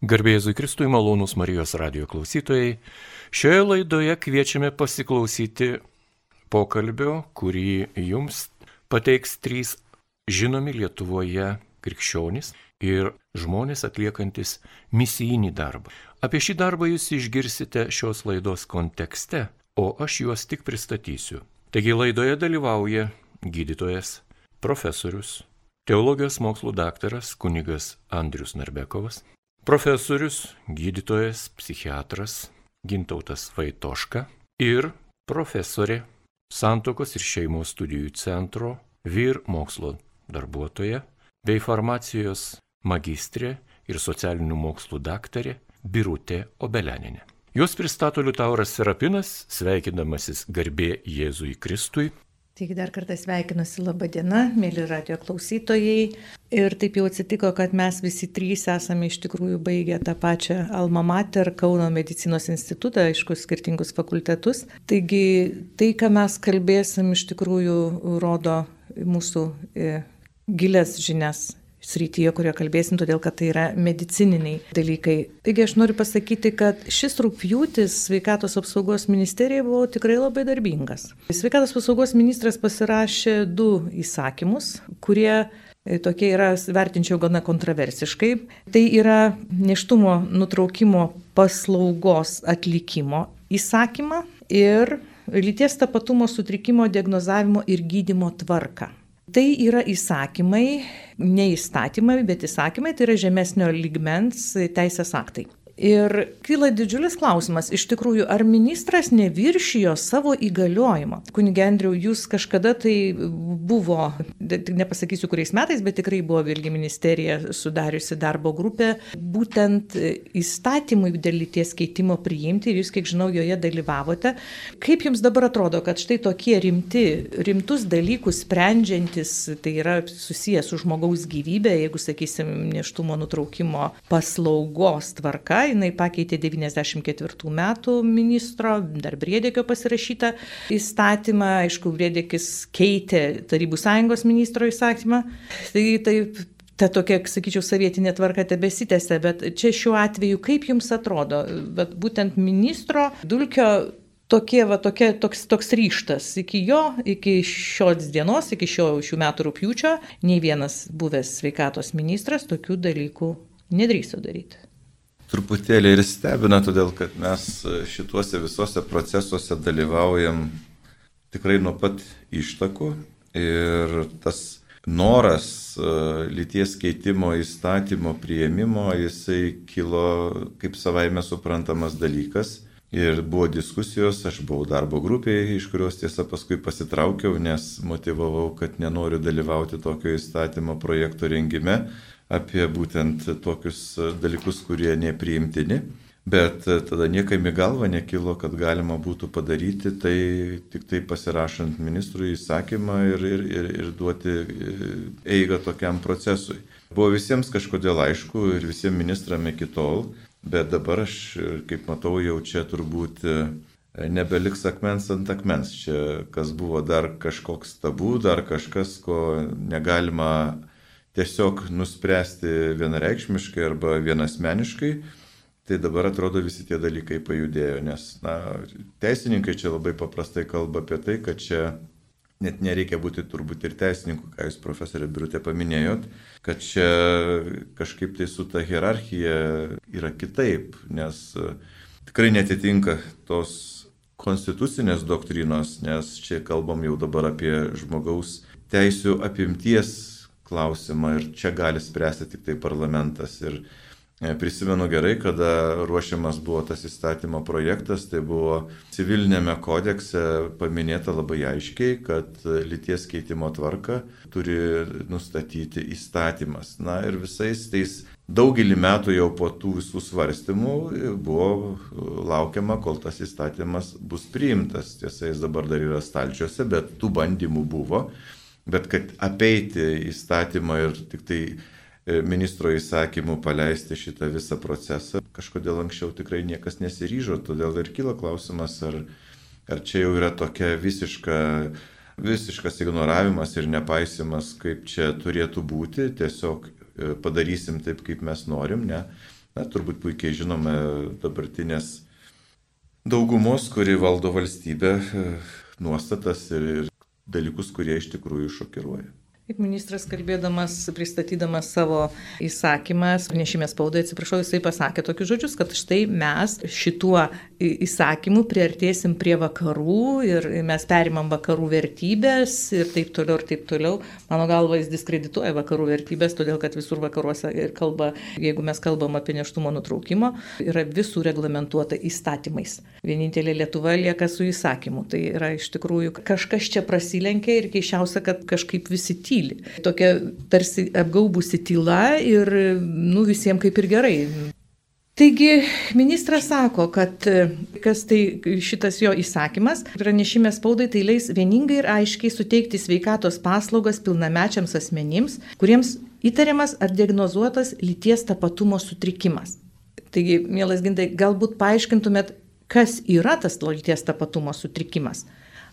Garbėjai Kristui malonus Marijos radio klausytojai, šioje laidoje kviečiame pasiklausyti pokalbio, kurį jums pateiks trys žinomi Lietuvoje krikščionys ir žmonės atliekantis misijinį darbą. Apie šį darbą jūs išgirsite šios laidos kontekste, o aš juos tik pristatysiu. Taigi laidoje dalyvauja gydytojas, profesorius, teologijos mokslų daktaras kunigas Andrius Narbekovas, profesorius, gydytojas, psichiatras Gintautas Vaitoška ir profesorė Santokos ir šeimos studijų centro vyr mokslo darbuotoja bei farmacijos magistrė ir socialinių mokslų daktarė Birutė Obeleninė. Jos pristato Liutauras Serapinas, sveikindamasis garbė Jėzui Kristui. Taigi dar kartą sveikinuosi, laba diena, mėly radio klausytojai. Ir taip jau atsitiko, kad mes visi trys esame iš tikrųjų baigę tą pačią Alma Mater Kauno medicinos institutą, aišku, skirtingus fakultetus. Taigi tai, ką mes kalbėsim, iš tikrųjų rodo mūsų e, gilias žinias srityje, kurioje kalbėsim, todėl kad tai yra medicininiai dalykai. Taigi aš noriu pasakyti, kad šis rūpjūtis sveikatos apsaugos ministerijai buvo tikrai labai darbingas. Sveikatos apsaugos ministras pasirašė du įsakymus, kurie e, tokie yra, vertinčiau, gana kontroversiškai. Tai yra neštumo nutraukimo paslaugos atlikimo įsakymą ir lyties tapatumo sutrikimo diagnozavimo ir gydimo tvarką. Tai yra įsakymai, ne įstatymai, bet įsakymai, tai yra žemesnio lygmens teisės aktai. Ir kyla didžiulis klausimas, iš tikrųjų, ar ministras neviršijo savo įgaliojimo? Kunigė Andriu, jūs kažkada tai buvo, nepasakysiu kuriais metais, bet tikrai buvo vėlgi ministerija sudariusi darbo grupę, būtent įstatymui dėl lyties keitimo priimti ir jūs, kiek žinau, joje dalyvavote. Kaip jums dabar atrodo, kad štai tokie rimti, rimtus dalykus sprendžiantis, tai yra susijęs su žmogaus gyvybė, jeigu, sakysim, neštumo nutraukimo paslaugos tvarka, jinai pakeitė 94 metų ministro, dar Briedėkio pasirašytą įstatymą, aišku, Briedėkis keitė Tarybų sąjungos ministro įsakymą. Tai taip ta tokia, sakyčiau, sovietinė tvarka tebesitėse, bet čia šiuo atveju kaip jums atrodo, bet būtent ministro Dulkio tokie, va, tokie, toks, toks ryštas iki jo, iki šios dienos, iki šio šių metų rūpjūčio, nei vienas buvęs sveikatos ministras tokių dalykų nedrįso daryti truputėlį ir stebina, todėl kad mes šituose visuose procesuose dalyvaujam tikrai nuo pat ištakų ir tas noras e, lyties keitimo įstatymo prieimimo, jisai kilo kaip savaime suprantamas dalykas. Ir buvo diskusijos, aš buvau darbo grupėje, iš kurios tiesa paskui pasitraukiau, nes motivavau, kad nenoriu dalyvauti tokio įstatymo projekto rengime apie būtent tokius dalykus, kurie nepriimtini. Bet tada niekam į galvą nekilo, kad galima būtų padaryti tai tik tai pasirašant ministrui įsakymą ir, ir, ir, ir duoti eigą tokiam procesui. Buvo visiems kažkodėl aišku ir visiems ministram iki tol, bet dabar aš, kaip matau, jau čia turbūt nebeliks akmens ant akmens. Čia kas buvo dar kažkoks tabu, dar kažkas, ko negalima tiesiog nuspręsti vienareikšmiškai arba vienasmeniškai, tai dabar atrodo visi tie dalykai pajudėjo, nes na, teisininkai čia labai paprastai kalba apie tai, kad čia net nereikia būti turbūt ir teisininku, ką jūs profesorė Birutė paminėjot, kad čia kažkaip tai su ta hierarchija yra kitaip, nes tikrai netitinka tos konstitucinės doktrinos, nes čia kalbam jau dabar apie žmogaus teisų apimties klausimą ir čia gali spręsti tik tai parlamentas. Ir e, prisimenu gerai, kada ruošiamas buvo tas įstatymo projektas, tai buvo civilinėme kodekse paminėta labai aiškiai, kad lyties keitimo tvarką turi nustatyti įstatymas. Na ir visais tais daugelį metų jau po tų visų svarstymų buvo laukiama, kol tas įstatymas bus priimtas. Tiesa, jis dabar dar yra stalčiuose, bet tų bandymų buvo. Bet kad apeiti įstatymą ir tik tai e, ministro įsakymu paleisti šitą visą procesą, kažkodėl anksčiau tikrai niekas nesiryžo, todėl ir kyla klausimas, ar, ar čia jau yra tokia visiška, visiškas ignoravimas ir nepaisimas, kaip čia turėtų būti, tiesiog e, padarysim taip, kaip mes norim, ne. na, turbūt puikiai žinome dabartinės daugumos, kuri valdo valstybę, nuostatas ir, ir dalykus, kurie iš tikrųjų šokiruoja. Kaip ministras kalbėdamas, pristatydamas savo įsakymą, pranešime spaudai, atsiprašau, jisai pasakė tokius žodžius, kad štai mes šituo įsakymu priartėsim prie vakarų ir mes perimam vakarų vertybės ir taip toliau ir taip toliau. Mano galva, jis diskredituoja vakarų vertybės, todėl kad visur vakaruose ir kalba, jeigu mes kalbam apie neštumo nutraukimą, yra visų reglamentuota įstatymais. Vienintelė Lietuva lieka su įsakymu. Tai yra iš tikrųjų kažkas čia prasilenkia ir keišiausia, kad kažkaip visi tyli. Tokia tarsi apgaubusi tyla ir, nu, visiems kaip ir gerai. Taigi ministras sako, kad kas tai šitas jo įsakymas, pranešime spaudai tai leis vieningai ir aiškiai suteikti sveikatos paslaugas pilnamečiams asmenims, kuriems įtariamas ar diagnozuotas lyties tapatumo sutrikimas. Taigi, mielas gintai, galbūt paaiškintumėt, kas yra tas lyties tapatumo sutrikimas.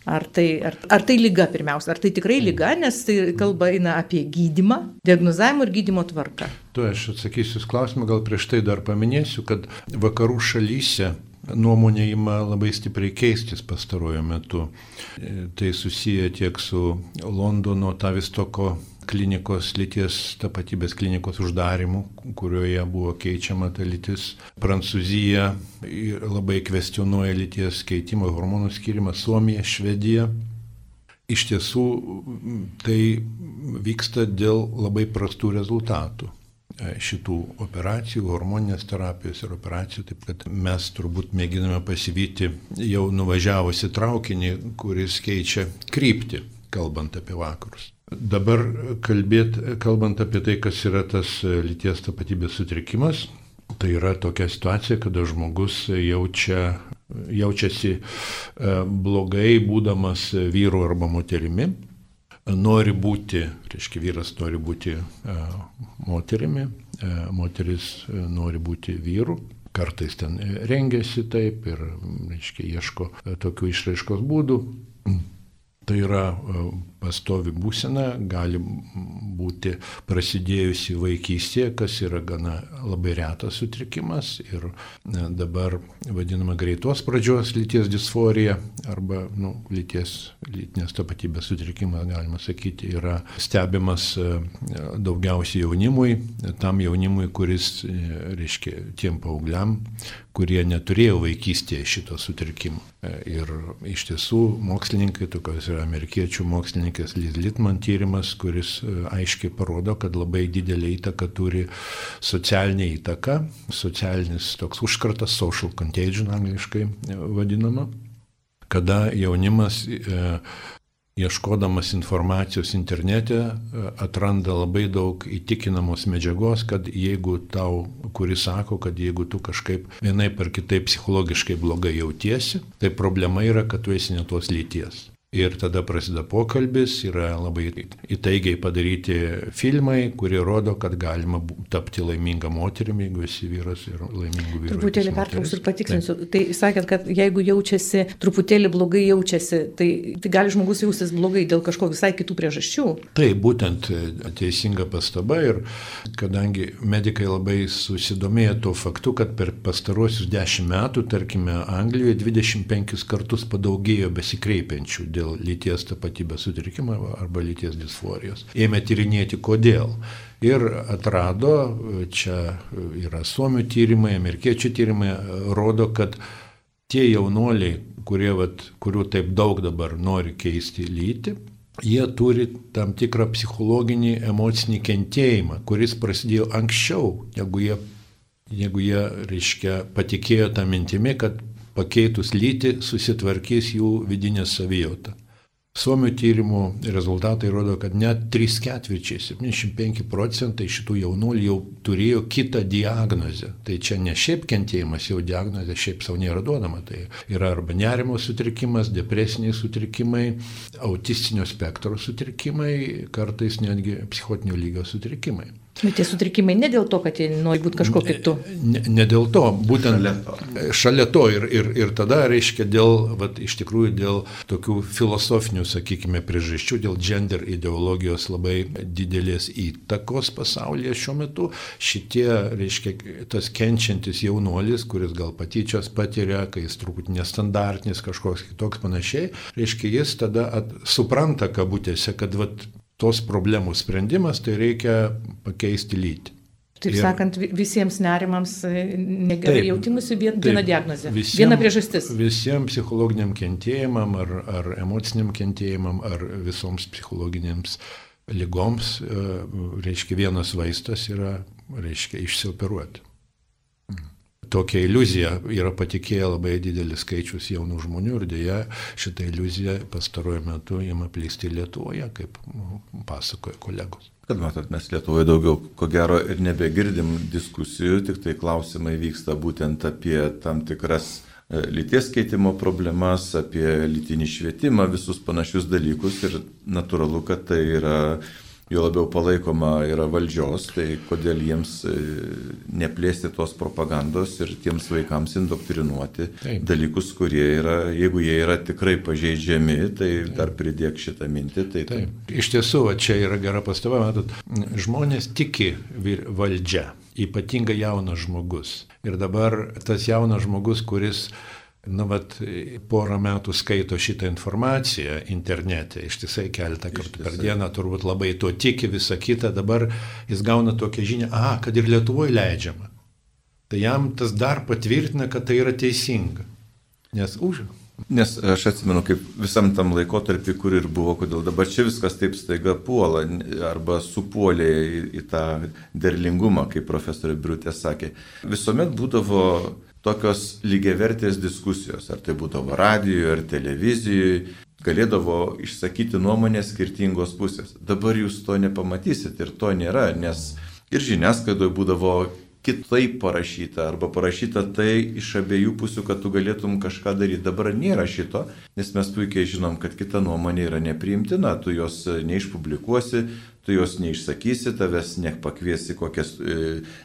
Ar tai, ar, ar tai lyga pirmiausia, ar tai tikrai lyga, nes tai kalba eina apie gydimą, diagnozavimo ir gydimo tvarką. Tu aš atsakysiu klausimą, gal prieš tai dar paminėsiu, kad vakarų šalyse nuomonė ima labai stipriai keistis pastaruoju metu. Tai susiję tiek su Londono Tavistoko klinikos lyties tapatybės klinikos uždarimu, kurioje buvo keičiama ta lytis. Prancūzija labai kvestionuoja lyties keitimo hormonų skirimą, Suomija, Švedija. Iš tiesų tai vyksta dėl labai prastų rezultatų šitų operacijų, hormoninės terapijos ir operacijų, taip kad mes turbūt mėginame pasivyti jau nuvažiavusi traukinį, kuris keičia kryptį, kalbant apie vakarus. Dabar kalbėt, kalbant apie tai, kas yra tas lyties tapatybės sutrikimas, tai yra tokia situacija, kada žmogus jaučia, jaučiasi e, blogai būdamas vyru arba moterimi, nori būti, reiškia vyras nori būti e, moterimi, e, moteris nori būti vyru, kartais ten rengiasi taip ir, reiškia, ieško tokių išraiškos būdų. Tai yra pastovi būsena gali būti prasidėjusi vaikystėje, kas yra gana labai retas sutrikimas ir e, dabar vadinama greitos pradžios lyties disforija arba nu, lyties, lytinės tapatybės sutrikimas, galima sakyti, yra stebimas e, daugiausiai jaunimui, tam jaunimui, kuris, e, reiškia, tiem paaugliam, kurie neturėjo vaikystėje šito sutrikimo. Ir iš tiesų mokslininkai, tokios yra amerikiečių mokslininkai, mokslininkės Liz Litman tyrimas, kuris e, aiškiai parodo, kad labai didelį įtaką turi socialinė įtaka, socialinis toks užkratas, social contagion angliškai e, vadinama, kada jaunimas e, ieškodamas informacijos internete atranda labai daug įtikinamos medžiagos, kad jeigu tau, kuris sako, kad jeigu tu kažkaip vienai par kitaip psichologiškai blogai jautiesi, tai problema yra, kad tu esi ne tos lyties. Ir tada prasideda pokalbis, yra labai įtaigiai padaryti filmai, kurie rodo, kad galima tapti laiminga moterimi, jeigu esi vyras ir laimingų vyrų. Truputėlį pertrauksiu ir patikslinsiu. Tai. tai sakėt, kad jeigu jaučiasi, truputėlį blogai jaučiasi, tai, tai gali žmogus jaustis blogai dėl kažko visai kitų priežasčių. Tai būtent teisinga pastaba ir kadangi medikai labai susidomėjo tuo faktu, kad per pastaruosius dešimt metų, tarkime, Anglijoje 25 kartus padaugėjo besikreipiančių dėl lyties tapatybės sutrikimo arba lyties disforijos. Ėmė tyrinėti, kodėl. Ir atrado, čia yra suomių tyrimai, amerikiečių tyrimai, rodo, kad tie jaunuoliai, kurie, vat, kurių taip daug dabar nori keisti lytį, jie turi tam tikrą psichologinį, emocinį kentėjimą, kuris prasidėjo anksčiau, negu jie, negu jie reiškia, patikėjo tą mintimį, kad pakeitus lytį susitvarkys jų vidinė savijauta. Suomių tyrimų rezultatai rodo, kad net 3 ketvirčiai, 75 procentai šitų jaunuolių jau turėjo kitą diagnozę. Tai čia ne šiaip kentėjimas, jau diagnozė šiaip savo nėra duodama. Tai yra arba nerimo sutrikimas, depresiniai sutrikimai, autistinio spektro sutrikimai, kartais netgi psichotinio lygio sutrikimai. Bet tie sutrikimai ne dėl to, kad jie nori būti kažkuo kitu. Ne, ne dėl to, būtent Šalia to. šalia to ir, ir, ir tada, reiškia, dėl, vat, iš tikrųjų, dėl tokių filosofinių, sakykime, priežasčių, dėl gender ideologijos labai didelės įtakos pasaulyje šiuo metu, šitie, reiškia, tas kenčiantis jaunuolis, kuris gal patyčios patiria, kai jis truputį nestandartinis, kažkoks kitoks panašiai, reiškia, jis tada at, supranta kabutėse, kad vat, tos problemų sprendimas tai reikia pakeisti lytį. Taip Ir- sakant, vi- visiems nerimams e, negerai jautimusi vien, viena diagnozė, visiem- viena priežastis. Visiems psichologiniam kentėjimam ar, ar emociniam kentėjimam ar visoms psichologinėms lygoms, e, reiškia, vienas vaistas yra, reiškia, išsioperuoti. Tokia iliuzija yra patikėję labai didelis skaičius jaunų žmonių ir dėja šitą iliuziją pastaruoju metu ima plisti Lietuvoje, kaip pasakoja kolegos. Kad matot, mes Lietuvoje daugiau, ko gero, ir nebegirdim diskusijų, tik tai klausimai vyksta būtent apie tam tikras e, lyties keitimo problemas, apie lytinį švietimą, visus panašius dalykus ir natūralu, kad tai yra jo labiau palaikoma yra valdžios, tai kodėl jiems e, neplėsti tos propagandos ir tiems vaikams indoktrinuoti Taip. dalykus, kurie yra, jeigu jie yra tikrai pažeidžiami, tai dar pridėk šitą mintį. Tai, Taip. Iš tiesų, va, čia yra gera pastaba, matot, žmonės tiki valdžia, ypatingai jaunas žmogus. Ir dabar tas jaunas žmogus, kuris nu, vat, porą metų skaito šitą informaciją internete, ištisai keletą kartų per dieną, turbūt labai to tiki, visa kita, dabar jis gauna tokią žinią, aha, kad ir Lietuvoje leidžiama. Tai jam tas dar patvirtina, kad tai yra teisinga. Nes už, Nes aš atsimenu, kaip visam tam laikotarpį, kur ir buvo, kodėl dabar čia viskas taip staiga puola arba supuolė į, į tą derlingumą, kaip profesorė Briutė sakė. Visuomet būdavo tokios lygiavertės diskusijos, ar tai būdavo radijoje, ar televizijoje, galėdavo išsakyti nuomonės skirtingos pusės. Dabar jūs to nepamatysit ir to nėra, nes ir žiniasklaidoje būdavo kitaip parašyta arba parašyta tai iš abiejų pusių, kad tu galėtum kažką daryti. Dabar nėra šito, nes mes puikiai žinom, kad kita nuomonė yra nepriimtina, tu jos e, neišpublikuosi, tu jos neišsakysi, tavęs nepakviesi kokią e,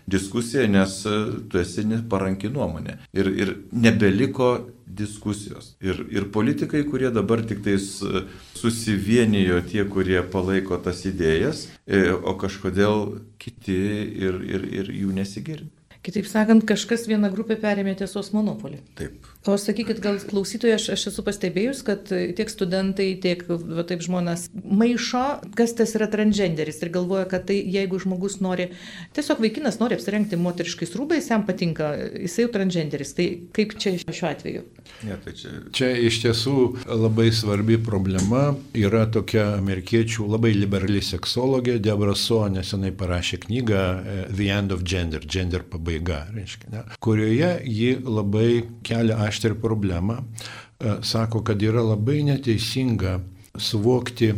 diskusiją, nes e, tu esi neparanki nuomonė. Ir, ir nebeliko diskusijos. Ir, ir politikai, kurie dabar tik tais e, susivienijo tie, kurie palaiko tas idėjas, e, o kažkodėl kiti ir, ir, ir jų nesigirdi. Kitaip sakant, kažkas vieną grupę perėmė tiesos monopolį. Taip. O sakykit, gal klausytojai, aš, aš esu pastebėjus, kad tiek studentai, tiek va, taip žmonės maišo, kas tas yra transgenderis ir galvoja, kad tai jeigu žmogus nori, tiesiog vaikinas nori apsirengti moteriškais rūbais, jam patinka, jisai jau transgenderis. Tai kaip čia šiuo atveju? Ne, tai čia Čia iš tiesų labai svarbi problema yra tokia amerikiečių labai liberali seksologė Debra So nesenai parašė knygą eh, The End of Gender, gender pabaiga, reiškia, ne, kurioje ji labai kelia aštrią problemą, e, sako, kad yra labai neteisinga suvokti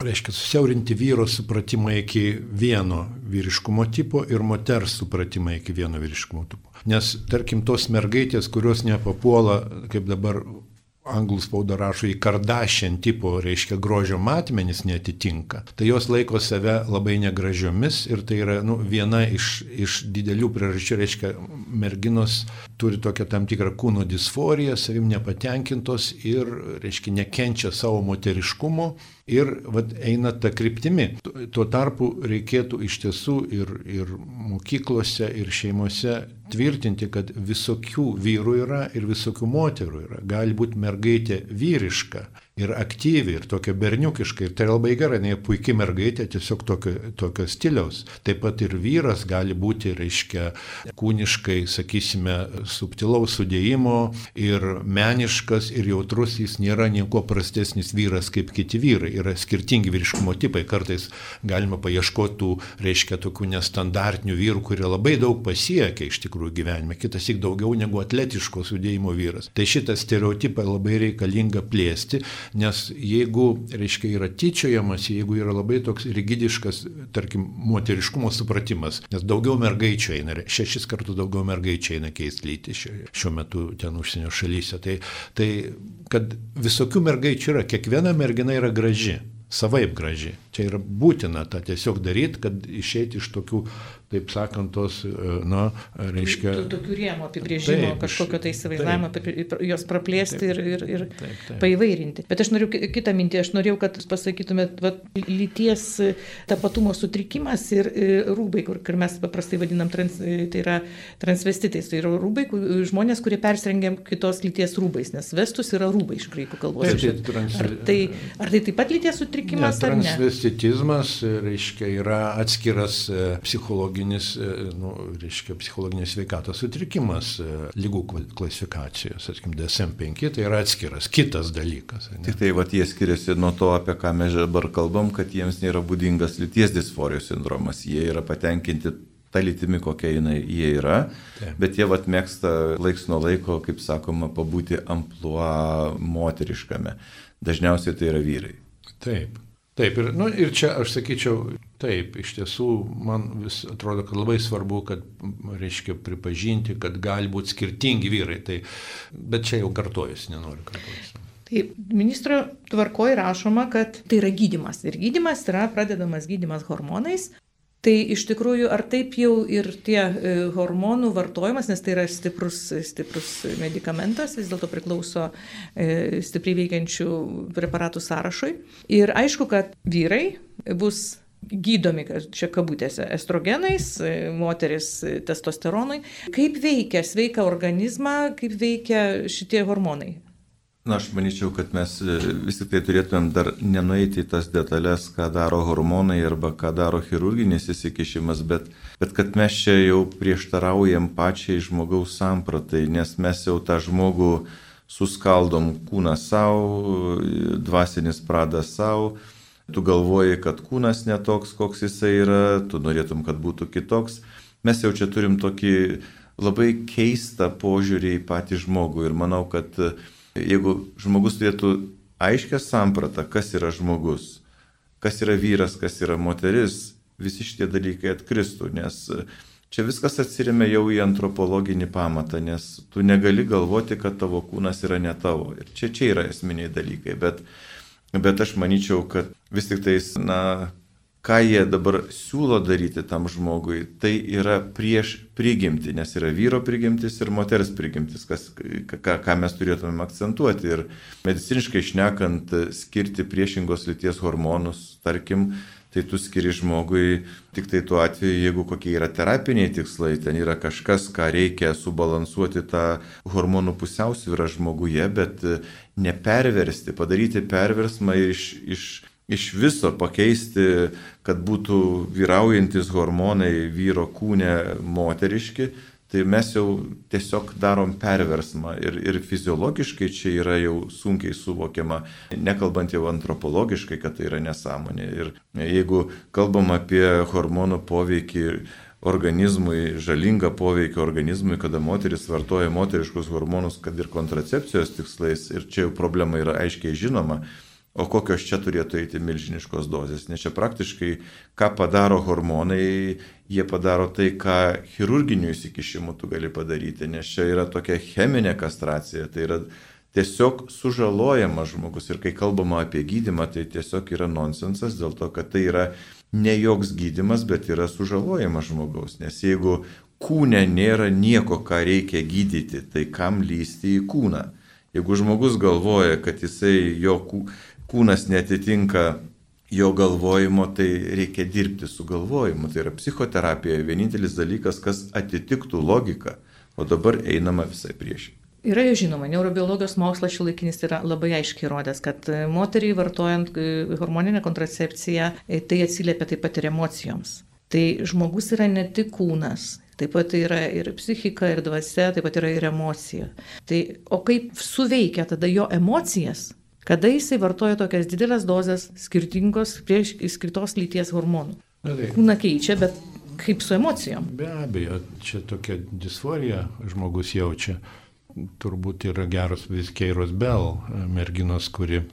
reiškia susiaurinti vyro supratimą iki vieno vyriškumo tipo ir moters supratimą iki vieno vyriškumo tipo. Nes, tarkim, tos mergaitės, kurios nepapuola, kaip dabar anglų spauda rašo, į kardašian tipo, reiškia, grožio matmenis netitinka, tai jos laiko save labai negražiomis ir tai yra nu, viena iš, iš didelių priežasčių, reiškia, merginos turi tokią tam tikrą kūno disforiją, savim nepatenkintos ir, reiškia, nekenčia savo moteriškumo ir vat, eina tą kryptimį. Tuo tarpu reikėtų iš tiesų ir, ir mokyklose, ir šeimose tvirtinti, kad visokių vyrų yra ir visokių moterų yra. Gali būti mergaitė vyriška ir aktyvi, ir tokia berniukiška. Ir tai labai gerai, ne puikiai mergaitė, tiesiog tokio, tokio stiliaus. Taip pat ir vyras gali būti, reiškia, kūniškai, sakysime, subtilaus sudėjimo ir meniškas ir jautrus, jis nėra nieko prastesnis vyras kaip kiti vyrai. Yra skirtingi vyriškumo tipai. Kartais galima paieškoti tų, reiškia, tokių nestandartinių vyrų, kurie labai daug pasiekia iš tikrųjų gyvenime. Kitas tik daugiau negu atletiško sudėjimo vyras. Tai šitą stereotipą labai reikalinga plėsti, nes jeigu, reiškia, yra tyčiojamas, jeigu yra labai toks rigidiškas, tarkim, moteriškumo supratimas, nes daugiau mergaičių eina, šešis kartus daugiau mergaičių eina keisti lytį šiuo, metu ten užsienio šalyse, tai, tai kad visokių mergaičių yra, kiekviena mergina yra graži, savaip graži. Čia yra būtina tą tiesiog daryti, kad išeiti iš tokių taip sakant, tos, e, na, reiškia... Tokių rėmų apibrėžimo, taip, kažkokio tai įsivaizdavimo, jos praplėsti taip, ir, ir, ir taip, taip. paįvairinti. Bet aš noriu kitą mintį, aš norėjau, kad pasakytumėt, va, lyties tapatumo sutrikimas ir rūbai, kur, kur mes paprastai vadinam, trans, tai yra transvestitais, tai yra rūbai, žmonės, kurie persirengia kitos lyties rūbais, nes vestus yra rūbai iš graikų kalbos. Taip, tai trans... ar, tai, ar tai taip pat lyties sutrikimas? Ne, transvestitizmas, reiškia, yra atskiras e, psichologinis e, nu, reiškia, psichologinės sveikatos sutrikimas e, lygų klasifikacijos, sakykim, DSM-5, tai yra atskiras, kitas dalykas. Ne? Tik tai va jie skiriasi nuo to, apie ką mes dabar kalbam, kad jiems nėra būdingas lyties disforijos sindromas, jie yra patenkinti tą lytimi, kokia jinai jie yra, Taip. bet jie vat mėgsta laiks nuo laiko, kaip sakoma, pabūti ampluo moteriškame. Dažniausiai tai yra vyrai. Taip. Taip, ir, nu, ir čia aš sakyčiau, taip, iš tiesų man vis atrodo, kad labai svarbu, kad reiškia pripažinti, kad gali būti skirtingi vyrai, tai, bet čia jau kartojasi, nenoriu kartojasi. Tai ministro tvarkoje rašoma, kad tai yra gydimas. Ir gydimas yra pradedamas gydimas hormonais, Tai iš tikrųjų, ar taip jau ir tie e, hormonų vartojimas, nes tai yra stiprus, stiprus medikamentas, vis dėlto priklauso e, stipriai veikiančių preparatų sąrašui. Ir aišku, kad vyrai bus gydomi, čia kabutėse, estrogenais, e, moteris testosteronui. Kaip veikia sveiką organizmą, kaip veikia šitie hormonai? Na, aš manyčiau, kad mes e, vis tik tai turėtumėm dar nenueiti į tas detalės, ką daro hormonai arba ką daro chirurginis įsikišimas, bet, bet kad mes čia jau prieštaraujam pačiai žmogaus sampratai, nes mes jau tą žmogų suskaldom kūną savo, dvasinis pradas savo, tu galvoji, kad kūnas netoks, koks jisai yra, tu norėtum, kad būtų kitoks. Mes jau čia turim tokį labai keistą požiūrį į patį žmogų ir manau, kad jeigu žmogus turėtų aiškę sampratą, kas yra žmogus, kas yra vyras, kas yra moteris, visi šitie dalykai atkristų, nes čia viskas atsiriame jau į antropologinį pamatą, nes tu negali galvoti, kad tavo kūnas yra ne tavo. Ir čia, čia yra esminiai dalykai, bet, bet aš manyčiau, kad vis tik tais, na, ką jie dabar siūlo daryti tam žmogui, tai yra prieš prigimti, nes yra vyro prigimtis ir moters prigimtis, kas, ką, ką mes turėtumėm akcentuoti. Ir mediciniškai šnekant, skirti priešingos lyties hormonus, tarkim, tai tu skiri žmogui tik tai tuo atveju, jeigu kokie yra terapiniai tikslai, ten yra kažkas, ką reikia subalansuoti tą hormonų pusiausvyrą žmoguje, bet neperversti, padaryti perversmą iš, iš iš viso pakeisti, kad būtų vyraujantis hormonai vyro kūne moteriški, tai mes jau tiesiog darom perversmą ir, ir fiziologiškai čia yra jau sunkiai suvokiama, nekalbant jau antropologiškai, kad tai yra nesąmonė. Ir jeigu kalbam apie hormonų poveikį organizmui, žalingą poveikį organizmui, kada moteris vartoja moteriškus hormonus, kad ir kontracepcijos tikslais, ir čia jau problema yra aiškiai žinoma, O kokios čia turėtų eiti milžiniškos dozės, nes čia praktiškai, ką padaro hormonai, jie padaro tai, ką chirurginiu įsikišimu tu gali padaryti, nes čia yra tokia cheminė kastracija, tai yra tiesiog sužalojamas žmogus. Ir kai kalbama apie gydimą, tai tiesiog yra nonsensas dėl to, kad tai yra ne joks gydimas, bet yra sužalojamas žmogaus, nes jeigu kūne nėra nieko, ką reikia gydyti, tai kam lysti į kūną? Jeigu žmogus galvoja, kad jisai jo kūną kūnas netitinka jo galvojimo, tai reikia dirbti su galvojimu. Tai yra psichoterapija vienintelis dalykas, kas atitiktų logiką, o dabar einama visai priešingai. Yra jau žinoma, neurobiologijos mokslas šiuolaikinis yra labai aiškiai rodęs, kad moteriai vartojant e, hormoninę kontracepciją, e, tai atsiliepia taip pat ir emocijoms. Tai žmogus yra ne tik kūnas, taip pat yra ir psichika, ir dvasia, taip pat yra ir emocija. Tai, o kaip suveikia tada jo emocijas, kada jisai vartoja tokias didelės dozes skirtingos prieš skirtos lyties hormonų. Kūną keičia, bet kaip su emocijom? Be abejo, čia tokia disforija žmogus jaučia. Turbūt yra geros viskeiros Bell merginos, kuri,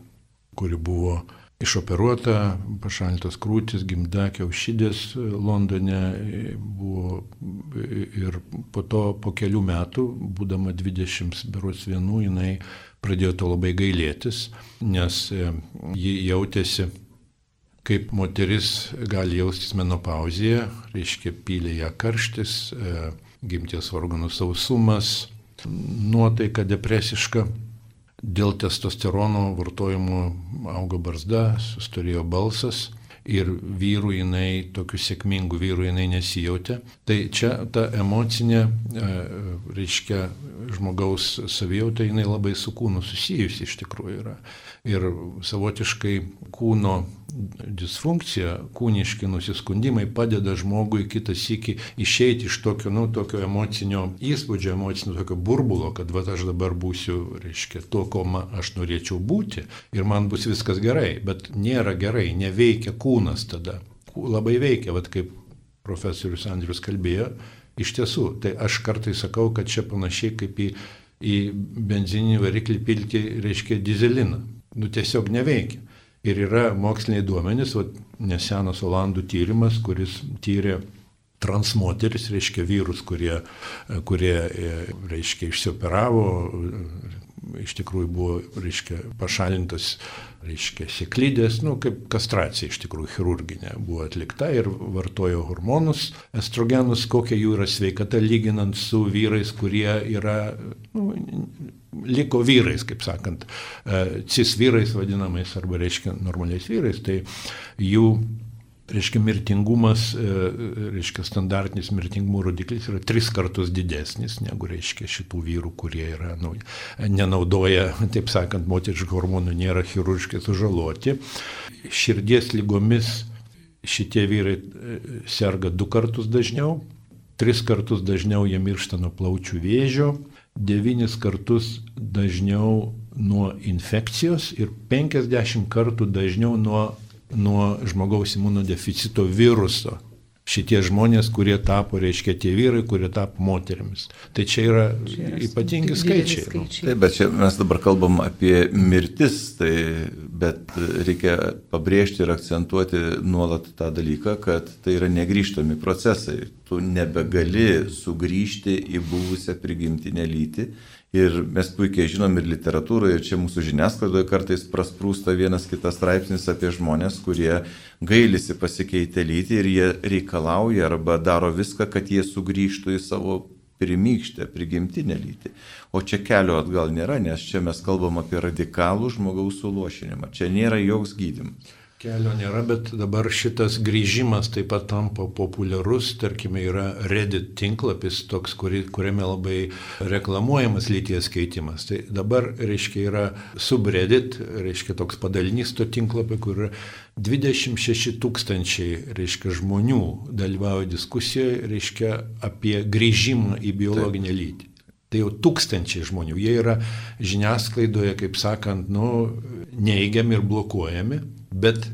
kuri buvo išoperuota, pašalintos krūtis, gimda, kiaušydės Londone buvo ir po to, po kelių metų, būdama 20 berots vienų, jinai pradėjo to labai gailėtis, nes e, ji jautėsi kaip moteris gali jaustis menopauzėje, reiškia pylė ją karštis, e, gimties organų sausumas, nuotaika depresiška. Dėl testosterono vartojimo auga barzda, sustorėjo balsas ir vyrų jinai, tokių sėkmingų vyrų jinai nesijautė. Tai čia ta emocinė, e, reiškia, žmogaus savijauta jinai labai su kūnu susijusi iš tikrųjų yra ir savotiškai kūno disfunkcija, kūniški nusiskundimai padeda žmogui kitas iki išeiti iš tokio, nu, tokio emocinio įspūdžio, emocinio tokio burbulo, kad va aš dabar būsiu, reiškia, to, ko man, aš norėčiau būti ir man bus viskas gerai, bet nėra gerai, neveikia kūnas tada. Labai veikia, va kaip profesorius Andrius kalbėjo, iš tiesų, tai aš kartai sakau, kad čia panašiai kaip į, į benzininį variklį pilti, reiškia, dizeliną nu, tiesiog neveikia. Ir yra moksliniai duomenys, va, nesenas Olandų tyrimas, kuris tyrė transmoteris, reiškia vyrus, kurie, kurie reiškia, išsioperavo, iš tikrųjų buvo, reiškia, pašalintas, reiškia, sėklydės, nu, kaip kastracija iš tikrųjų chirurginė buvo atlikta ir vartojo hormonus, estrogenus, kokia jų yra sveikata lyginant su vyrais, kurie yra, nu, liko vyrais, kaip sakant, e, cis vyrais vadinamais arba reiškia normaliais vyrais, tai jų reiškia mirtingumas, e, reiškia standartinis mirtingumo rodiklis yra tris kartus didesnis negu reiškia šitų vyrų, kurie yra, nu, nenaudoja, taip sakant, moteriškų hormonų, nėra chirurgiškai sužaloti. Širdies lygomis šitie vyrai e, serga du kartus dažniau, tris kartus dažniau jie miršta nuo plaučių vėžio, devynis kartus dažniau nuo infekcijos ir 50 kartų dažniau nuo, nuo žmogaus imunodeficito viruso. Šitie žmonės, kurie tapo, reiškia, tie vyrai, kurie tapo moteriamis. Tai čia yra, čia yra ypatingi skaičiai. skaičiai. Taip, bet čia mes dabar kalbam apie mirtis, tai, bet reikia pabrėžti ir akcentuoti nuolat tą dalyką, kad tai yra negryžtami procesai tu nebegali sugrįžti į buvusią prigimtinę lytį. Ir mes puikiai žinom ir literatūroje, ir čia mūsų žiniasklaidoje kartais prasprūsta vienas kitas straipsnis apie žmonės, kurie gailisi pasikeitę lytį ir jie reikalauja arba daro viską, kad jie sugrįžtų į savo pirmykštę, prigimtinę lytį. O čia kelio atgal nėra, nes čia mes kalbam apie radikalų žmogaus suluošinimą. Čia nėra joks gydimas. Kelio nėra, bet dabar šitas grįžimas taip pat tampa populiarus, tarkime, yra Reddit tinklapis toks, kuri, kuriame labai reklamuojamas lyties keitimas. Tai dabar, reiškia, yra subreddit, reiškia, toks padalinys to tinklapio, kur 26 tūkstančiai, reiškia, žmonių dalyvauja diskusijoje, reiškia, apie grįžimą į biologinę taip. lytį. Tai jau tūkstančiai žmonių, jie yra žiniasklaidoje, kaip sakant, nu, neįgiami ir blokuojami bet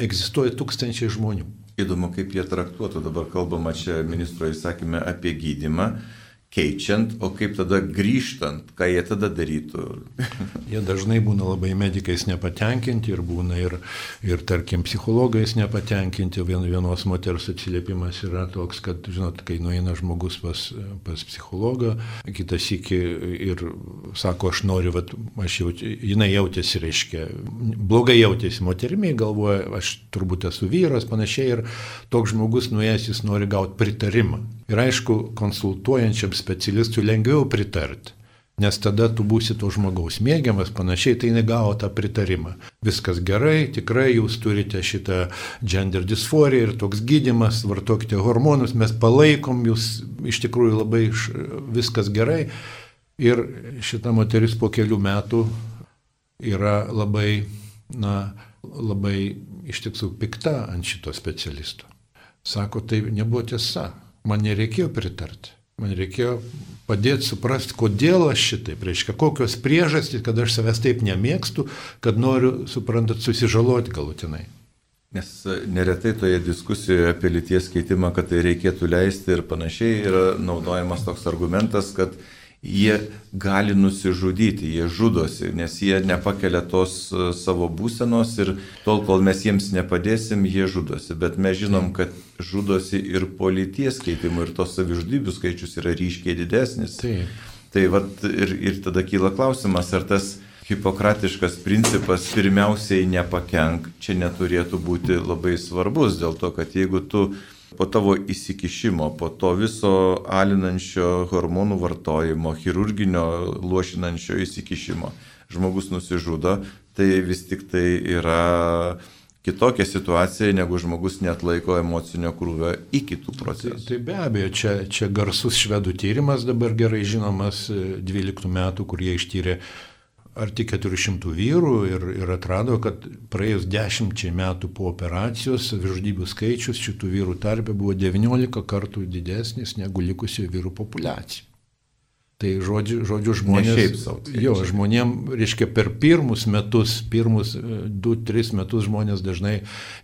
egzistuoja tūkstančiai žmonių. Įdomu, kaip jie traktuotų, dabar kalbama čia ministro įsakymė apie gydimą, keičiant, o kaip tada grįžtant, ką jie tada darytų. jie dažnai būna labai medikais nepatenkinti ir būna ir, ir tarkim, psichologais nepatenkinti. Vien, vienos moters atsiliepimas yra toks, kad, žinot, kai nueina žmogus pas, pas psichologą, kitas iki ir sako, aš noriu, vat, aš jaut, jinai jautėsi, reiškia, blogai jautėsi moterimi, galvoja, aš turbūt esu vyras, panašiai, ir toks žmogus nuėjęs, jis nori gauti pritarimą. Ir aišku, konsultuojančiam specialistui lengviau pritarti, nes tada tu būsi to žmogaus mėgiamas, panašiai tai negavo tą pritarimą. Viskas gerai, tikrai jūs turite šitą gender dysforiją ir toks gydimas, vartokite hormonus, mes palaikom jūs, iš tikrųjų labai viskas gerai. Ir šita moteris po kelių metų yra labai, na, labai iš tiesų pikta ant šito specialisto. Sako, tai nebuvo tiesa man nereikėjo pritarti. Man reikėjo padėti suprasti, kodėl aš šitaip, reiškia, kokios priežastys, kad aš savęs taip nemėgstu, kad noriu, suprantat, susižaloti galutinai. Nes neretai toje diskusijoje apie lyties keitimą, kad tai reikėtų leisti ir panašiai, yra naudojamas toks argumentas, kad jie gali nusižudyti, jie žudosi, nes jie nepakelia tos e, savo būsenos ir tol, kol mes jiems nepadėsim, jie žudosi. Bet mes žinom, kad žudosi ir polities keitimų ir tos savižudybių skaičius yra ryškiai didesnis. Taip. Tai vat, ir, ir tada kyla klausimas, ar tas hipokratiškas principas pirmiausiai nepakenk čia neturėtų būti labai svarbus, dėl to, kad jeigu tu po tavo įsikišimo, po to viso alinančio hormonų vartojimo, chirurginio lošinančio įsikišimo žmogus nusižudo, tai vis tik tai yra kitokia situacija, negu žmogus net laiko emocinio krūvio iki tų procesų. Tai, tai be abejo, čia, čia garsus švedų tyrimas dabar gerai žinomas 12 metų, kur jie ištyrė arti 400 vyrų ir, ir atrado, kad praėjus 10 metų po operacijos savižudybių skaičius šitų vyrų tarpe buvo 19 kartų didesnis negu likusių vyrų populiacija. Tai žodžiu, žodžiu žmonės. Ne šiaip savo. Tai jo, žmonėm, reiškia, per pirmus metus, pirmus 2-3 e, metus žmonės dažnai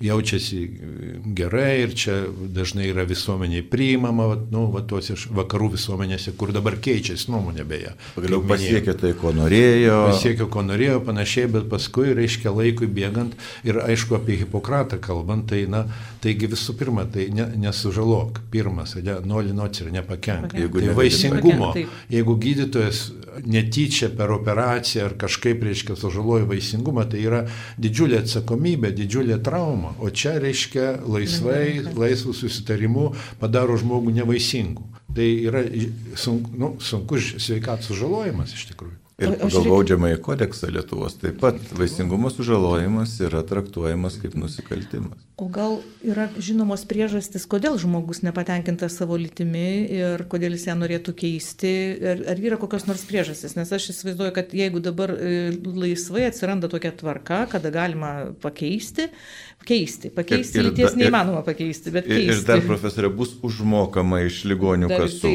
jaučiasi e, gerai ir čia dažnai yra visuomeniai priimama, nu, va, tuose vakarų visuomenėse, kur dabar keičiasi nuomonė beje. Pagaliau pasiekė tai, ko norėjo. Pasiekė, ko norėjo, panašiai, bet paskui, reiškia, laikui bėgant ir aišku, apie Hipokratą kalbant, tai, na, taigi visų pirma, tai ne, nesužalok, pirmas, ne, noli noci ir nepakenk. Tai negali vaisingumo. pakenkt, Jeigu gydytojas netyčia per operaciją ar kažkaip, reiškia, sužaloja vaisingumą, tai yra didžiulė atsakomybė, didžiulė trauma. O čia, reiškia, laisvai, laisvų susitarimų padaro žmogų nevaisingų. Tai yra sunku, nu, sunkus sveikatos sužalojimas iš tikrųjų. Ir pagal baudžiamąjį kodeksą Lietuvos taip pat vaisingumo sužalojimas yra traktuojamas kaip nusikaltimas. O gal yra žinomos priežastis, kodėl žmogus nepatenkintas savo lytimi ir kodėl jis ją norėtų keisti? Ar, ar yra kokios nors priežastis? Nes aš įsivaizduoju, kad jeigu dabar e, laisvai atsiranda tokia tvarka, kada galima pakeisti, keisti, pakeisti Ir- ir lyties neįmanoma pakeisti, bet keisti. ir dar, profesorė, bus užmokama iš ligonių Dar kasų,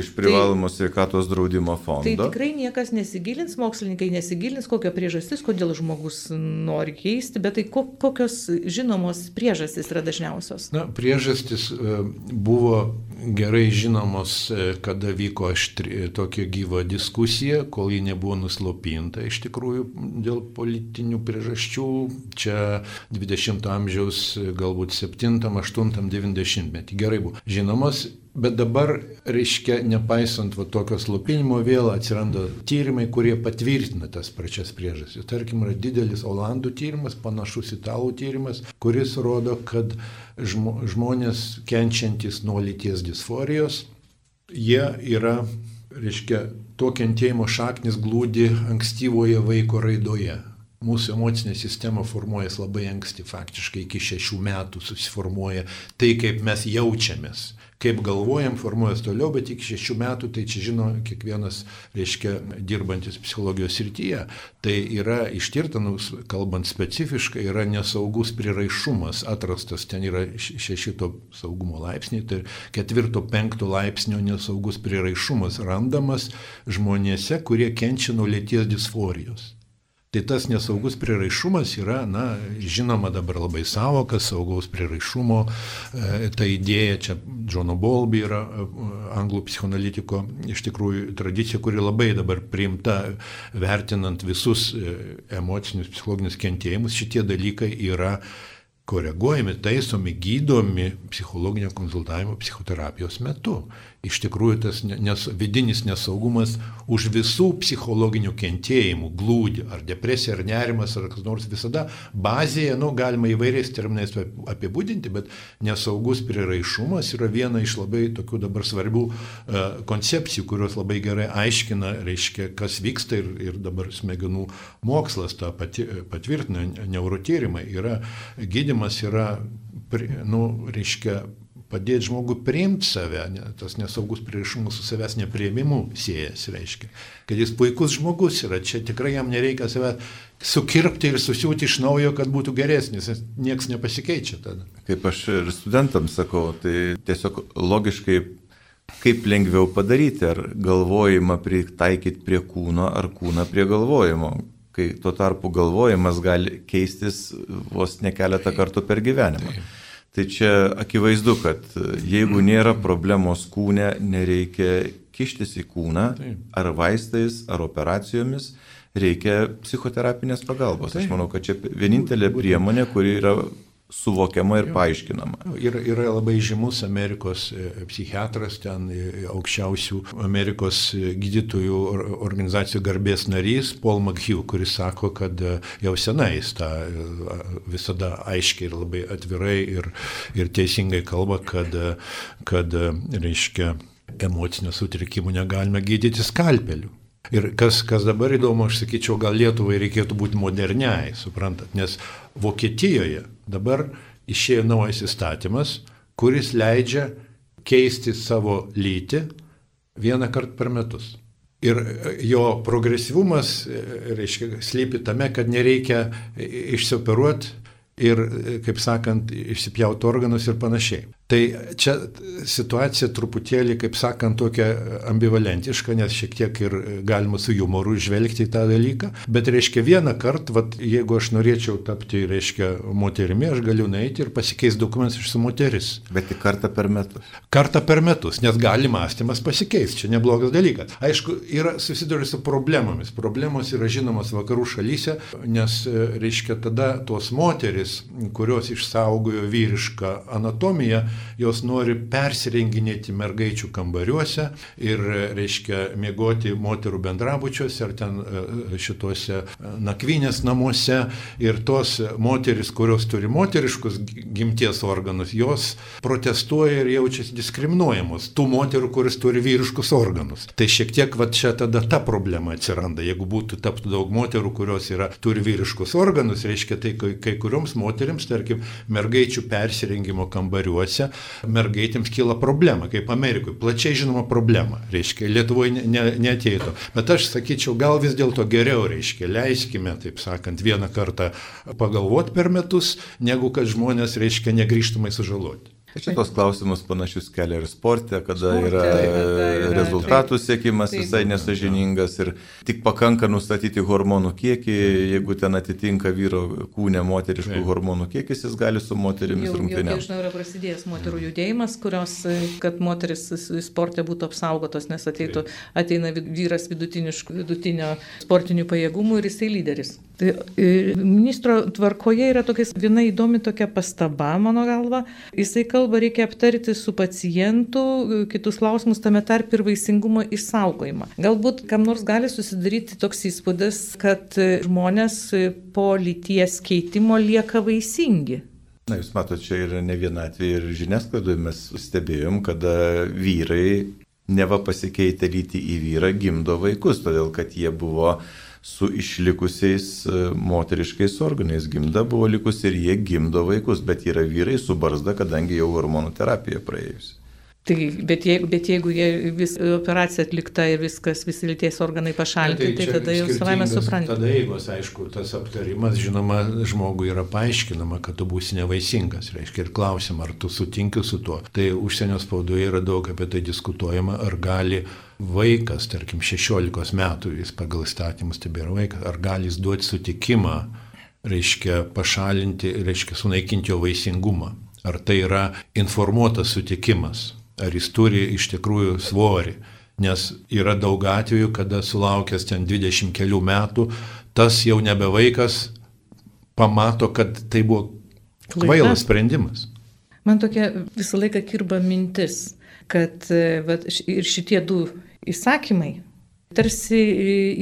iš privalomos sveikatos draudimo Tai fondo. tikrai niekas nesigilins, mokslininkai nesigilins, kokia priežastis, kodėl žmogus nori keisti, bet tai ko, kokios žinomos priežastys yra dažniausios. Na, priežastis e, buvo gerai žinomos, e, kada vyko aštri, tokia gyva diskusija, kol ji nebuvo nuslopinta iš tikrųjų dėl politinių priežasčių. Čia 20 amžiaus, e, galbūt 7, 8, 90 metį gerai buvo žinomos. Bet dabar, reiškia, nepaisant va tokio slopinimo, vėl atsiranda tyrimai, kurie patvirtina tas pačias priežastis. Tarkim, yra didelis Olandų tyrimas, panašus italų tyrimas, kuris rodo, kad žmo, žmonės kenčiantis nuo lyties disforijos, jie yra, reiškia, to kentėjimo šaknis glūdi ankstyvoje vaiko raidoje. Mūsų emocinė sistema formuojas labai anksti, faktiškai iki šešių metų susiformuoja tai, kaip mes jaučiamės kaip galvojam, formuojas toliau, bet iki šešių metų, tai čia žino kiekvienas, reiškia, dirbantis psichologijos srityje. Tai yra ištirta, nu, kalbant specifiškai, yra nesaugus priraišumas atrastas, ten yra šešito saugumo laipsniai, tai ketvirto, penkto laipsnio nesaugus priraišumas randamas žmonėse, kurie kenčia nuo lėties disforijos. Tai tas nesaugus priraišumas yra, na, žinoma dabar labai savokas, saugaus priraišumo, e, ta idėja, čia Džono Bolby yra e, anglų psichoanalitiko, iš tikrųjų tradicija, kuri labai dabar priimta, vertinant visus e, emocinius, psichologinius kentėjimus, šitie dalykai yra koreguojami, taisomi, gydomi psichologinio konsultavimo psichoterapijos metu. Iš tikrųjų, tas nes, vidinis nesaugumas už visų psichologinių kentėjimų glūdi, ar depresija, ar nerimas, ar kas nors visada bazėje, nu, galima įvairiais terminais apibūdinti, bet nesaugus priraišumas yra viena iš labai tokių dabar svarbių uh, koncepcijų, kurios labai gerai aiškina, reiškia, kas vyksta ir, ir dabar smegenų mokslas tą pati, patvirtina, neurotyrimai yra gydimas yra, nu, reiškia, padėti žmogui priimti save, ne, tas nesaugus prieraišumas su savęs neprieimimu siejas, reiškia, kad jis puikus žmogus yra, čia tikrai jam nereikia save sukirpti ir susiūti iš naujo, kad būtų geresnis, nes niekas nepasikeičia tada. Kaip aš ir studentams sakau, tai tiesiog logiškai kaip lengviau padaryti, ar galvojimą pritaikyti prie kūno, ar kūną prie galvojimo kai tuo tarpu galvojimas gali keistis vos ne keletą kartų per gyvenimą. Taip. Tai čia akivaizdu, kad jeigu nėra problemos kūne, nereikia kištis į kūną, ar vaistais, ar operacijomis, reikia psichoterapinės pagalbos. Aš manau, kad čia vienintelė priemonė, kuri yra suvokiama ir paaiškinama. Yra, yra labai žymus Amerikos e, psichiatras, ten e, aukščiausių Amerikos gydytojų organizacijų garbės narys Paul McHugh, kuris sako, kad jau senai jis tą visada aiškiai ir labai atvirai ir, ir teisingai kalba, kad, kad reiškia, emocinio sutrikimų negalime gydyti skalpeliu. Ir kas, kas dabar įdomu, aš sakyčiau, gal Lietuvai reikėtų būti moderniai, suprantat, nes Vokietijoje dabar išėjo naujas įstatymas, kuris leidžia keisti savo lytį vieną kartą per metus. Ir jo progresyvumas, reiškia, slypi tame, kad nereikia išsioperuoti ir, kaip sakant, išsipjauti organus ir panašiai. Tai čia situacija truputėlį, kaip sakant, tokia ambivalentiška, nes šiek tiek ir galima su humoru žvelgti į tą dalyką, bet reiškia vieną kartą, vat, jeigu aš norėčiau tapti, reiškia, moterimi, aš galiu nueiti ir pasikeisti dokumentus iš su moteris. Bet tik kartą per metus. Kartą per metus, nes gali mąstymas pasikeisti, čia neblogas dalykas. Aišku, yra susiduria su problemomis. Problemos yra žinomos vakarų šalyse, nes, reiškia, tada tos moteris, kurios išsaugojo vyrišką anatomiją, jos nori persirenginėti mergaičių kambariuose ir, reiškia, mėgoti moterų bendrabučiuose ar ten e, šituose e, nakvynės namuose. Ir tos moteris, kurios turi moteriškus gimties organus, jos protestuoja ir jaučiasi diskriminuojamos. Tų moterų, kuris turi vyriškus organus. Tai šiek tiek va čia tada ta problema atsiranda. Jeigu būtų taptų daug moterų, kurios yra, turi vyriškus organus, reiškia tai kai, kai kurioms moteriams, tarkim, mergaičių persirengimo kambariuose šalyse mergaitėms kyla problema, kaip Amerikoje, plačiai žinoma problema, reiškia, Lietuvoje ne, ne, neteitų. Bet aš sakyčiau, gal vis dėlto geriau, reiškia, leiskime, taip sakant, vieną kartą pagalvoti per metus, negu kad žmonės, reiškia, negryžtamai sužaloti. Šitos klausimus panašius kelia ir sporte, kada sporte, yra, kada yra rezultatų siekimas taip, visai nesažiningas ir tik pakanka nustatyti hormonų kiekį, jeigu ten atitinka vyro kūnė moteriškų taip. hormonų kiekis, jis gali su moterimis rungtynėms. Jau, žinau, yra prasidėjęs moterų judėjimas, kurios, kad moteris sporte būtų apsaugotos, nes ateitų, ateina vyras vidutinio sportinių pajėgumų ir jisai lyderis. Tai ministro tvarkoje yra tokia viena įdomi tokia pastaba, mano galva. Jisai kalba, reikia aptarti su pacientu kitus klausimus, tame tarp ir vaisingumo išsaugojimą. Galbūt kam nors gali susidaryti toks įspūdis, kad žmonės po lyties keitimo lieka vaisingi. Na, jūs matote, čia yra ne viena atveju ir žiniasklaidoje mes stebėjom, kada vyrai neva pasikeitę lyti į vyrą gimdo vaikus, todėl kad jie buvo su išlikusiais e, moteriškais organais. Gimda buvo likusi ir jie gimdo vaikus, bet yra vyrai su barzda, kadangi jau hormonų terapija praėjusi. Tai, bet, jeigu, bet jeigu vis, operacija atlikta ir viskas, visi lyties organai pašalinti, tai, tai, tai tada jau savai mes suprantame. Tada eigos, aišku, tas aptarimas, žinoma, žmogui yra paaiškinama, kad tu būsi nevaisingas. Reiškia ir klausim, ar tu sutinki su tuo. Tai užsienio spaudoje yra daug apie tai diskutuojama, ar gali vaikas, tarkim, 16 metų, jis pagal įstatymus tebėra vaikas, ar gali jis duoti sutikimą, reiškia, pašalinti, reiškia, sunaikinti jo vaisingumą. Ar tai yra informuotas sutikimas ar jis turi iš tikrųjų svorį. Nes yra daug atvejų, kada sulaukęs ten 20 kelių metų, tas jau nebe vaikas pamato, kad tai buvo kvailas sprendimas. Man tokia visą laiką kirba mintis, kad va, ir šitie du įsakymai tarsi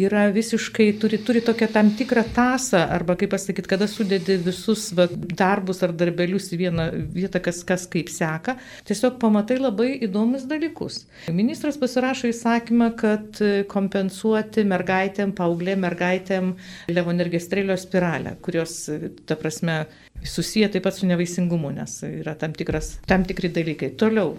yra visiškai, turi, turi tokią tam tikrą tasą, arba kaip pasakyti, kada sudedi visus va, darbus ar darbelius į vieną vietą, kas, kas kaip seka, tiesiog pamatai labai įdomus dalykus. Ministras pasirašo įsakymą, kad kompensuoti mergaitėm, paauglė mergaitėm levonergestrelio spiralę, kurios, ta prasme, susiję taip pat su nevaisingumu, nes yra tam, tikras, tam tikri dalykai. Toliau.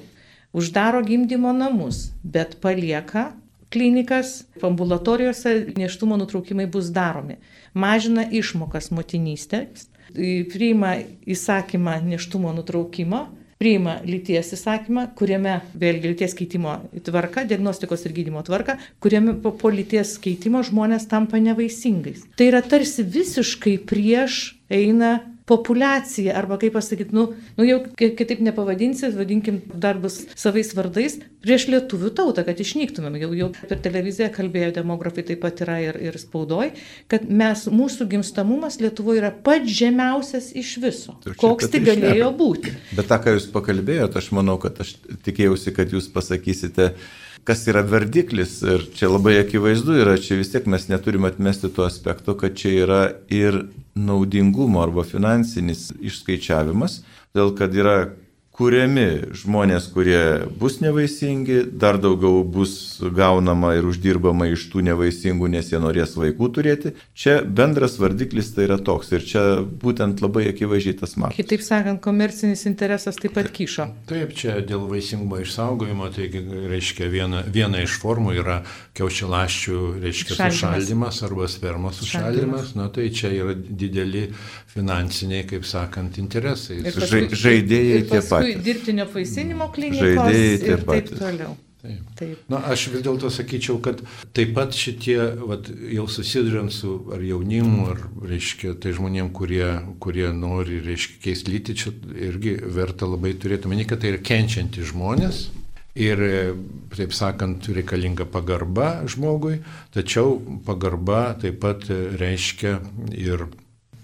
Uždaro gimdymo namus, bet palieka klinikas, ambulatorijose neštumo nutraukimai bus daromi. Mažina išmokas motinystės, priima įsakymą neštumo nutraukimo, priima lyties įsakymą, kuriame vėlgi lyties keitimo tvarka, diagnostikos ir gydimo tvarka, kuriame po, po lyties keitimo žmonės tampa nevaisingais. Tai yra tarsi visiškai prieš eina populiacija, arba kaip pasakyti, nu, nu jau kitaip nepavadinsi, vadinkim darbus savais vardais, prieš lietuvių tautą, kad išnyktumėm. Jau, jau per televiziją kalbėjo demografai taip pat yra ir, ir spaudoj, kad mes, mūsų gimstamumas Lietuvoje yra pats žemiausias iš viso. Koks tai galėjo būti. Bet tą, ką jūs pakalbėjote, aš manau, kad aš tikėjausi, kad jūs pasakysite, kas yra vardiklis. Ir čia labai akivaizdu yra, čia vis tiek mes neturime atmesti to aspekto, kad čia yra ir naudingumo arba finansinis išskaičiavimas, dėl kad yra kuriami žmonės, kurie bus nevaisingi, dar daugiau bus gaunama ir uždirbama iš tų nevaisingų, nes jie norės vaikų turėti. Čia bendras vardiklis tai yra toks ir čia būtent labai akivaizdžiai tas matosi. Kitaip sakant, komercinis interesas taip pat kyšo. Taip, čia dėl vaisingumo išsaugojimo, tai reiškia viena, viena iš formų yra kiaušialaščių, reiškia, sušaldymas arba spermos sušaldymas. Na tai čia yra dideli finansiniai, kaip sakant, interesai. Paskui, Žaidėjai tie patys. Dirbtinio vaisinimo klinikos ir taip toliau. Taip. Taip. Na, aš vis dėlto sakyčiau, kad taip pat šitie, vat, jau susidurint su ar jaunimu, ar, reiškia, tai žmonėm, kurie, kurie nori, reiškia, keisti lytį, čia irgi verta labai turėti meni, kad tai yra kenčianti žmonės. Ir, taip sakant, reikalinga pagarba žmogui, tačiau pagarba taip pat reiškia ir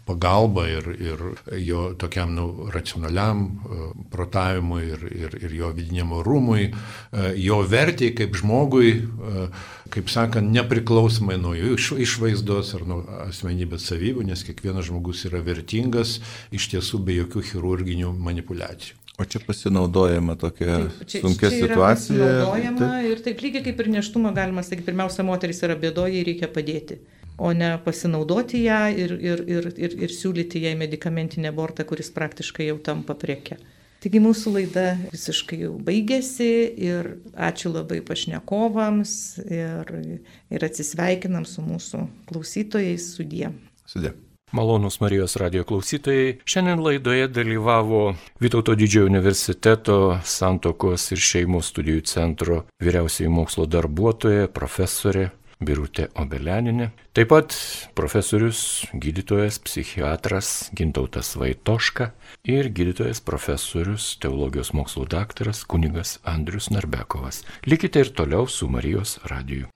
pagalba ir, ir jo tokiam nu, racionaliam uh, protavimui ir, ir, ir jo vidiniam orumui, uh, jo vertėjai kaip žmogui, uh, kaip sakant, nepriklausomai nuo jų iš, išvaizdos ar nuo asmenybės savybių, nes kiekvienas žmogus yra vertingas iš tiesų be jokių chirurginių manipulacijų. O čia pasinaudojama tokia taip, čia, sunkia čia situacija. Pasinaudojama taip. ir taip lygiai kaip ir neštumą galima sakyti, pirmiausia, moteris yra bėdoje ir reikia padėti o ne pasinaudoti ją ir, ir, ir, ir, ir siūlyti jai medicamentinį abortą, kuris praktiškai jau tampa prieke. Taigi mūsų laida visiškai jau baigėsi ir ačiū labai pašnekovams ir, ir atsisveikinam su mūsų klausytojais sudė. Sudė. Malonus Marijos radio klausytojai, šiandien laidoje dalyvavo Vytauto didžiojo universiteto santokos ir šeimos studijų centro vyriausiai mokslo darbuotoja, profesorė Birutė Obeleninė. Taip pat profesorius, gydytojas, psichiatras Gintautas Vaitoška ir gydytojas profesorius, teologijos mokslo daktaras kunigas Andrius Narbekovas. Likite ir toliau su Marijos radiju.